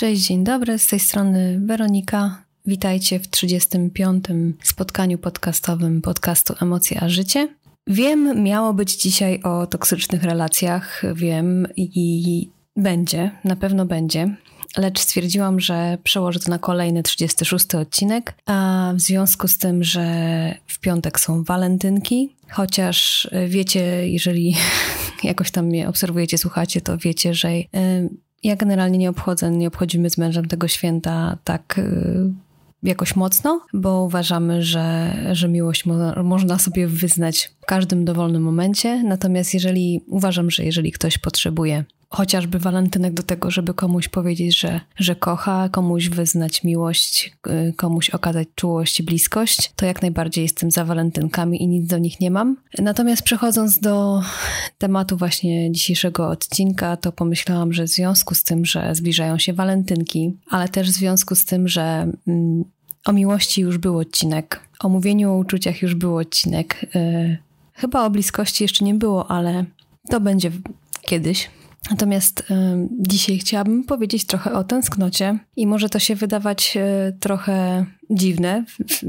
Cześć, dzień dobry, z tej strony Weronika. Witajcie w 35. spotkaniu podcastowym podcastu Emocje a Życie. Wiem, miało być dzisiaj o toksycznych relacjach, wiem i będzie, na pewno będzie, lecz stwierdziłam, że przełożę to na kolejny 36 odcinek, a w związku z tym, że w piątek są walentynki, chociaż wiecie, jeżeli jakoś tam mnie obserwujecie, słuchacie, to wiecie, że ja generalnie nie obchodzę, nie obchodzimy z mężem tego święta tak y, jakoś mocno, bo uważamy, że, że miłość mo można sobie wyznać w każdym dowolnym momencie. Natomiast jeżeli uważam, że jeżeli ktoś potrzebuje chociażby walentynek do tego, żeby komuś powiedzieć, że, że kocha, komuś wyznać miłość, y, komuś okazać czułość i bliskość, to jak najbardziej jestem za walentynkami i nic do nich nie mam. Natomiast przechodząc do tematu właśnie dzisiejszego odcinka, to pomyślałam, że w związku z tym, że zbliżają się walentynki, ale też w związku z tym, że mm, o miłości już był odcinek, o mówieniu o uczuciach już był odcinek, yy, chyba o bliskości jeszcze nie było, ale to będzie kiedyś. Natomiast y, dzisiaj chciałabym powiedzieć trochę o tęsknocie i może to się wydawać y, trochę dziwne w,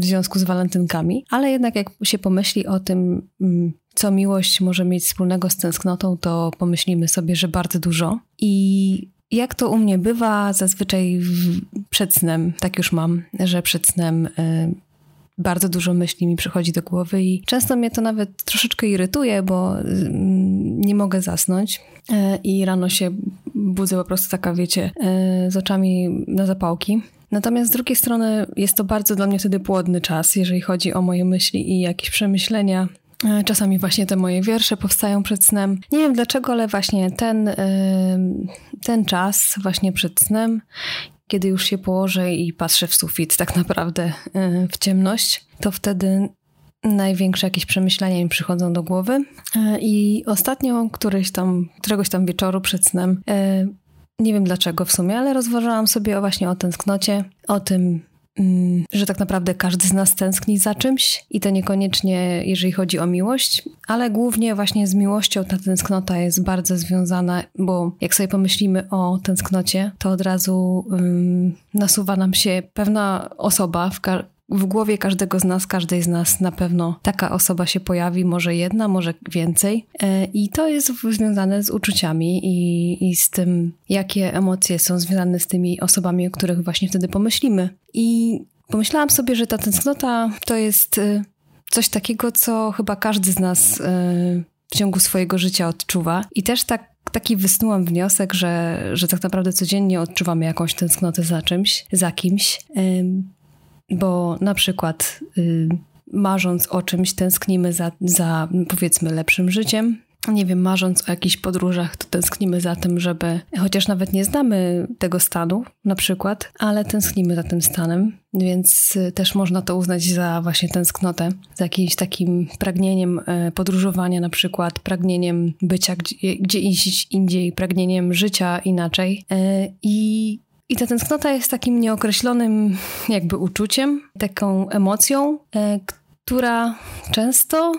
w, związku z walentynkami, ale jednak jak się pomyśli o tym, y, co miłość może mieć wspólnego z tęsknotą, to pomyślimy sobie, że bardzo dużo. I jak to u mnie bywa, zazwyczaj przed snem, tak już mam, że przed snem y, bardzo dużo myśli mi przychodzi do głowy i często mnie to nawet troszeczkę irytuje, bo mm, nie mogę zasnąć e, i rano się budzę po prostu taka, wiecie, e, z oczami na zapałki. Natomiast z drugiej strony jest to bardzo dla mnie wtedy płodny czas, jeżeli chodzi o moje myśli i jakieś przemyślenia. E, czasami właśnie te moje wiersze powstają przed snem. Nie wiem dlaczego, ale właśnie ten, ten czas właśnie przed snem kiedy już się położę i patrzę w sufit tak naprawdę e, w ciemność, to wtedy największe jakieś przemyślenia mi przychodzą do głowy. E, I ostatnio, któryś tam, któregoś tam wieczoru przed snem, e, nie wiem dlaczego w sumie, ale rozważałam sobie właśnie o tęsknocie, o tym, że tak naprawdę każdy z nas tęskni za czymś i to niekoniecznie jeżeli chodzi o miłość, ale głównie właśnie z miłością ta tęsknota jest bardzo związana, bo jak sobie pomyślimy o tęsknocie, to od razu um, nasuwa nam się pewna osoba w, w głowie każdego z nas, każdej z nas na pewno taka osoba się pojawi, może jedna, może więcej. E, I to jest związane z uczuciami i, i z tym, jakie emocje są związane z tymi osobami, o których właśnie wtedy pomyślimy. I pomyślałam sobie, że ta tęsknota to jest e, coś takiego, co chyba każdy z nas e, w ciągu swojego życia odczuwa. I też tak taki wysnułam wniosek, że, że tak naprawdę codziennie odczuwamy jakąś tęsknotę za czymś, za kimś. Bo na przykład y, marząc o czymś, tęsknimy za, za powiedzmy lepszym życiem, nie wiem, marząc o jakichś podróżach, to tęsknimy za tym, żeby, chociaż nawet nie znamy tego stanu na przykład, ale tęsknimy za tym stanem, więc y, też można to uznać za właśnie tęsknotę, za jakimś takim pragnieniem y, podróżowania na przykład, pragnieniem bycia gdzie, gdzie indziej, pragnieniem życia inaczej. Y, I i ta tęsknota jest takim nieokreślonym jakby uczuciem, taką emocją, e, która często,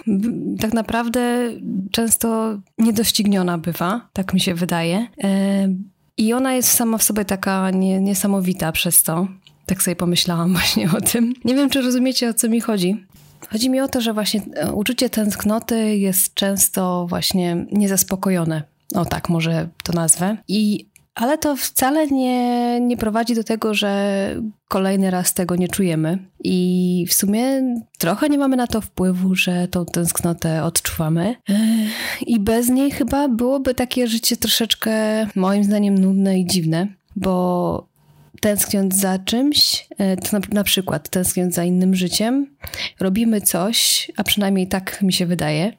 tak naprawdę, często niedościgniona bywa, tak mi się wydaje. E, I ona jest sama w sobie taka nie, niesamowita przez to. Tak sobie pomyślałam właśnie o tym. Nie wiem, czy rozumiecie, o co mi chodzi. Chodzi mi o to, że właśnie e, uczucie tęsknoty jest często właśnie niezaspokojone. O tak, może to nazwę. I ale to wcale nie, nie prowadzi do tego, że kolejny raz tego nie czujemy. I w sumie trochę nie mamy na to wpływu, że tą tęsknotę odczuwamy. I bez niej chyba byłoby takie życie troszeczkę, moim zdaniem, nudne i dziwne, bo tęskniąc za czymś, e, to na, na, przykład tęskniąc za innym życiem, robimy coś, a przynajmniej tak mi się wydaje,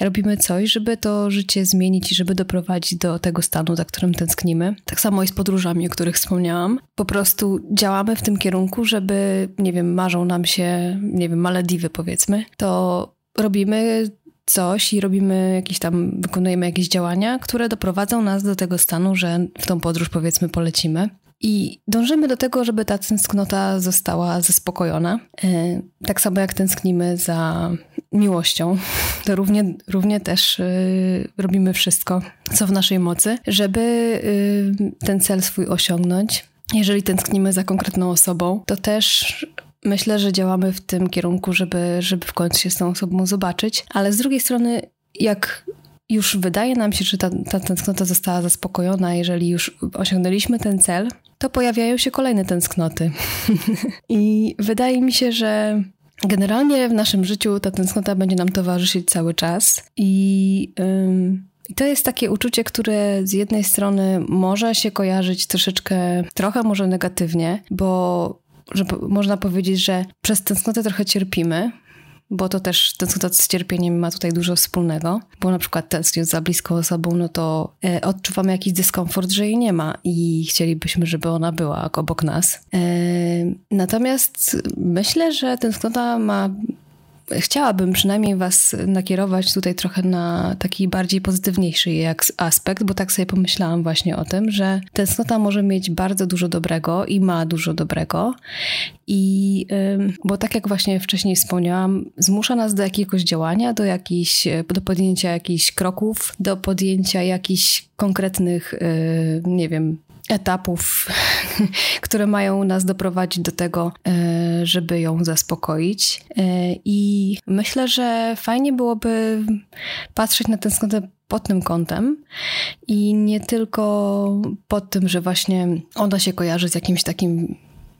robimy coś, żeby to życie zmienić i żeby doprowadzić do tego stanu, za którym tęsknimy. Tak samo i z podróżami, o których wspomniałam. Po prostu działamy w tym kierunku, żeby, nie wiem, marzą nam się, nie wiem, Malediwy powiedzmy, to robimy coś i robimy jakieś tam, wykonujemy jakieś działania, które doprowadzą nas do tego stanu, że w tą podróż powiedzmy polecimy. I dążymy do tego, żeby ta tęsknota została zaspokojona. E, tak samo jak tęsknimy za miłością, to równie, równie też e, robimy wszystko, co w naszej mocy, żeby e, ten cel swój osiągnąć. Jeżeli tęsknimy za konkretną osobą, to też myślę, że działamy w tym kierunku, żeby, żeby w końcu się z tą osobą zobaczyć, ale z drugiej strony, jak już wydaje nam się, że ta, ta tęsknota została zaspokojona, jeżeli już osiągnęliśmy ten cel, to pojawiają się kolejne tęsknoty. I wydaje mi się, że generalnie w naszym życiu ta tęsknota będzie nam towarzyszyć cały czas. I. To jest takie uczucie, które z jednej strony może się kojarzyć troszeczkę, trochę może negatywnie, bo że można powiedzieć, że przez tęsknotę trochę cierpimy, bo to też tęsknota z cierpieniem ma tutaj dużo wspólnego, bo na przykład tęskniąc za bliską osobą, no to e, odczuwamy jakiś dyskomfort, że jej nie ma i chcielibyśmy, żeby ona była obok nas. E, natomiast myślę, że tęsknota ma chciałabym przynajmniej Was nakierować tutaj trochę na taki bardziej pozytywniejszy jak aspekt, bo tak sobie pomyślałam właśnie o tym, że tęsknota może mieć bardzo dużo dobrego i ma dużo dobrego. I bo tak jak właśnie wcześniej wspomniałam, zmusza nas do jakiegoś działania, do, jakichś, do podjęcia jakichś kroków, do podjęcia jakichś konkretnych, y, nie wiem, etapów, które mają nas doprowadzić do tego, e, żeby ją zaspokoić. E, I myślę, że fajnie byłoby patrzeć na tęsknotę pod tym kątem i nie tylko pod tym, że właśnie ona się kojarzy z jakimś takim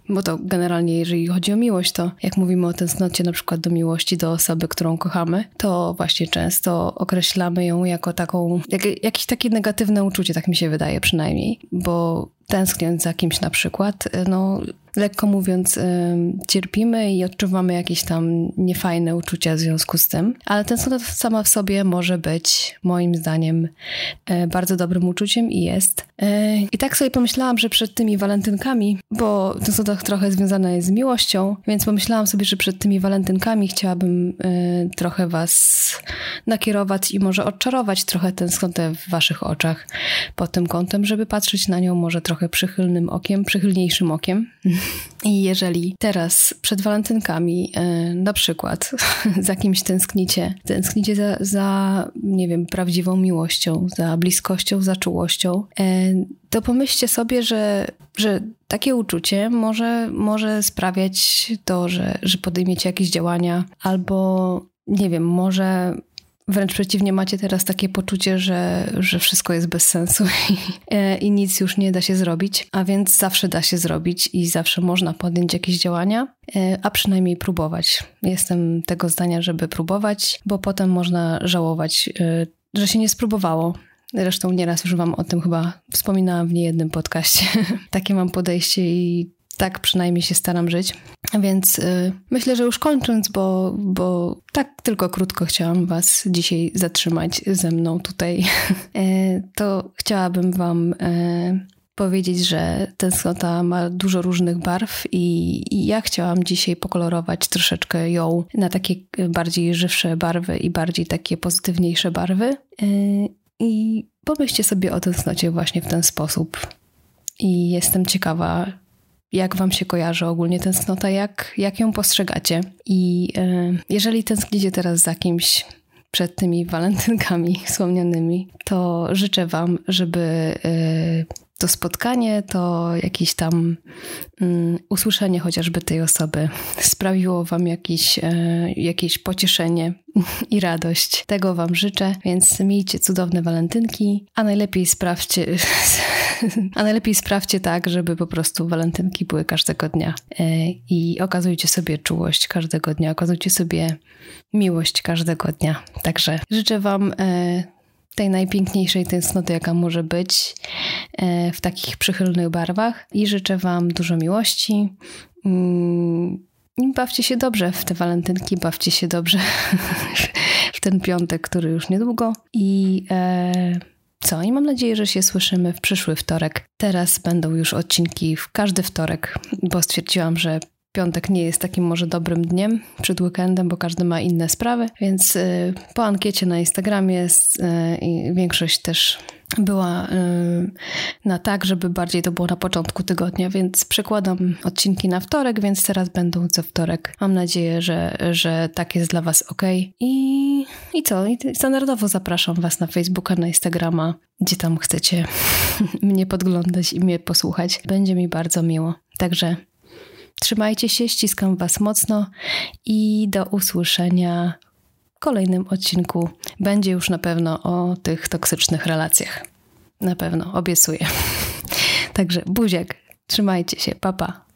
bo to generalnie, jeżeli chodzi o miłość, to jak mówimy o tęsknocie na przykład do miłości, do osoby, którą kochamy, to właśnie często określamy ją jako taką, jak, jakieś takie negatywne uczucie, tak mi się wydaje przynajmniej, bo tęskniąc za kimś na przykład, no lekko mówiąc, cierpimy i odczuwamy jakieś tam niefajne uczucia w związku z tym, ale tęsknota sama w sobie może być, moim zdaniem, e, bardzo dobrym uczuciem i jest. I tak sobie pomyślałam, że przed tymi walentynkami, bo tęsknota trochę związana jest z miłością, więc pomyślałam sobie, że przed tymi walentynkami chciałabym trochę was nakierować i może odczarować trochę tęsknotę w waszych oczach pod tym kątem, żeby patrzeć na nią może trochę przychylnym okiem, przychylniejszym okiem. I jeżeli teraz przed walentynkami e, na przykład za kimś tęsknicie, tęsknicie za, za, nie wiem, prawdziwą miłością, za bliskością, za czułością, e, to pomyślcie sobie, że, że takie uczucie może, może sprawiać to, że, że podejmiecie jakieś działania albo nie wiem, może Wręcz przeciwnie, macie teraz takie poczucie, że, że wszystko jest bez sensu i, e, i, nic już nie da się zrobić, a więc zawsze da się zrobić i zawsze można podjąć jakieś działania, e, a przynajmniej próbować. Jestem tego zdania, żeby próbować, bo potem można żałować, e, że się nie spróbowało. Zresztą nieraz już Wam o tym chyba wspominałam w niejednym podcaście. Takie mam podejście i tak przynajmniej się staram żyć. Więc y, myślę, że już kończąc, bo, bo tak tylko krótko chciałam Was dzisiaj zatrzymać ze mną tutaj, y, to chciałabym Wam y, powiedzieć, że tęsknota ma dużo różnych barw i, i, ja chciałam dzisiaj pokolorować troszeczkę ją na takie bardziej żywsze barwy i bardziej takie pozytywniejsze barwy. Y, I pomyślcie sobie o tęsknocie właśnie w ten sposób. I jestem ciekawa, jak wam się kojarzy ogólnie tęsknota, jak, jak ją postrzegacie. I e, jeżeli tęsknicie teraz za kimś przed tymi walentynkami wspomnianymi, to życzę wam, żeby e, to spotkanie, to jakieś tam um, usłyszenie chociażby tej osoby sprawiło Wam jakieś, e, jakieś pocieszenie i radość. Tego Wam życzę, więc miejcie cudowne walentynki, a najlepiej sprawdźcie, a najlepiej sprawdźcie tak, żeby po prostu walentynki były każdego dnia e, i okazujcie sobie czułość każdego dnia, okazujcie sobie miłość każdego dnia. Także życzę Wam e, tej najpiękniejszej tęsknoty, jaka może być e, w takich przychylnych barwach. I życzę Wam dużo miłości. Mm, I bawcie się dobrze w te walentynki, bawcie się dobrze w ten piątek, który już niedługo. I co? I mam nadzieję, że się słyszymy w przyszły wtorek. Teraz będą już odcinki w każdy wtorek, bo stwierdziłam, że piątek nie jest takim może dobrym dniem przed weekendem, bo każdy ma inne sprawy, więc y, po ankiecie na Instagramie y, większość też była y, na tak, żeby bardziej to było na początku tygodnia, więc przekładam odcinki na wtorek, więc teraz będą co wtorek. Mam nadzieję, że, że tak jest dla Was ok. I, i co? I standardowo zapraszam Was na Facebooka, na Instagrama, gdzie tam chcecie mnie podglądać i mnie posłuchać. Będzie mi bardzo miło. Także trzymajcie się, ściskam Was mocno i do usłyszenia kolejnym odcinku będzie już na pewno o tych toksycznych relacjach. Na pewno, obiecuję. Także buziek, trzymajcie się, papa.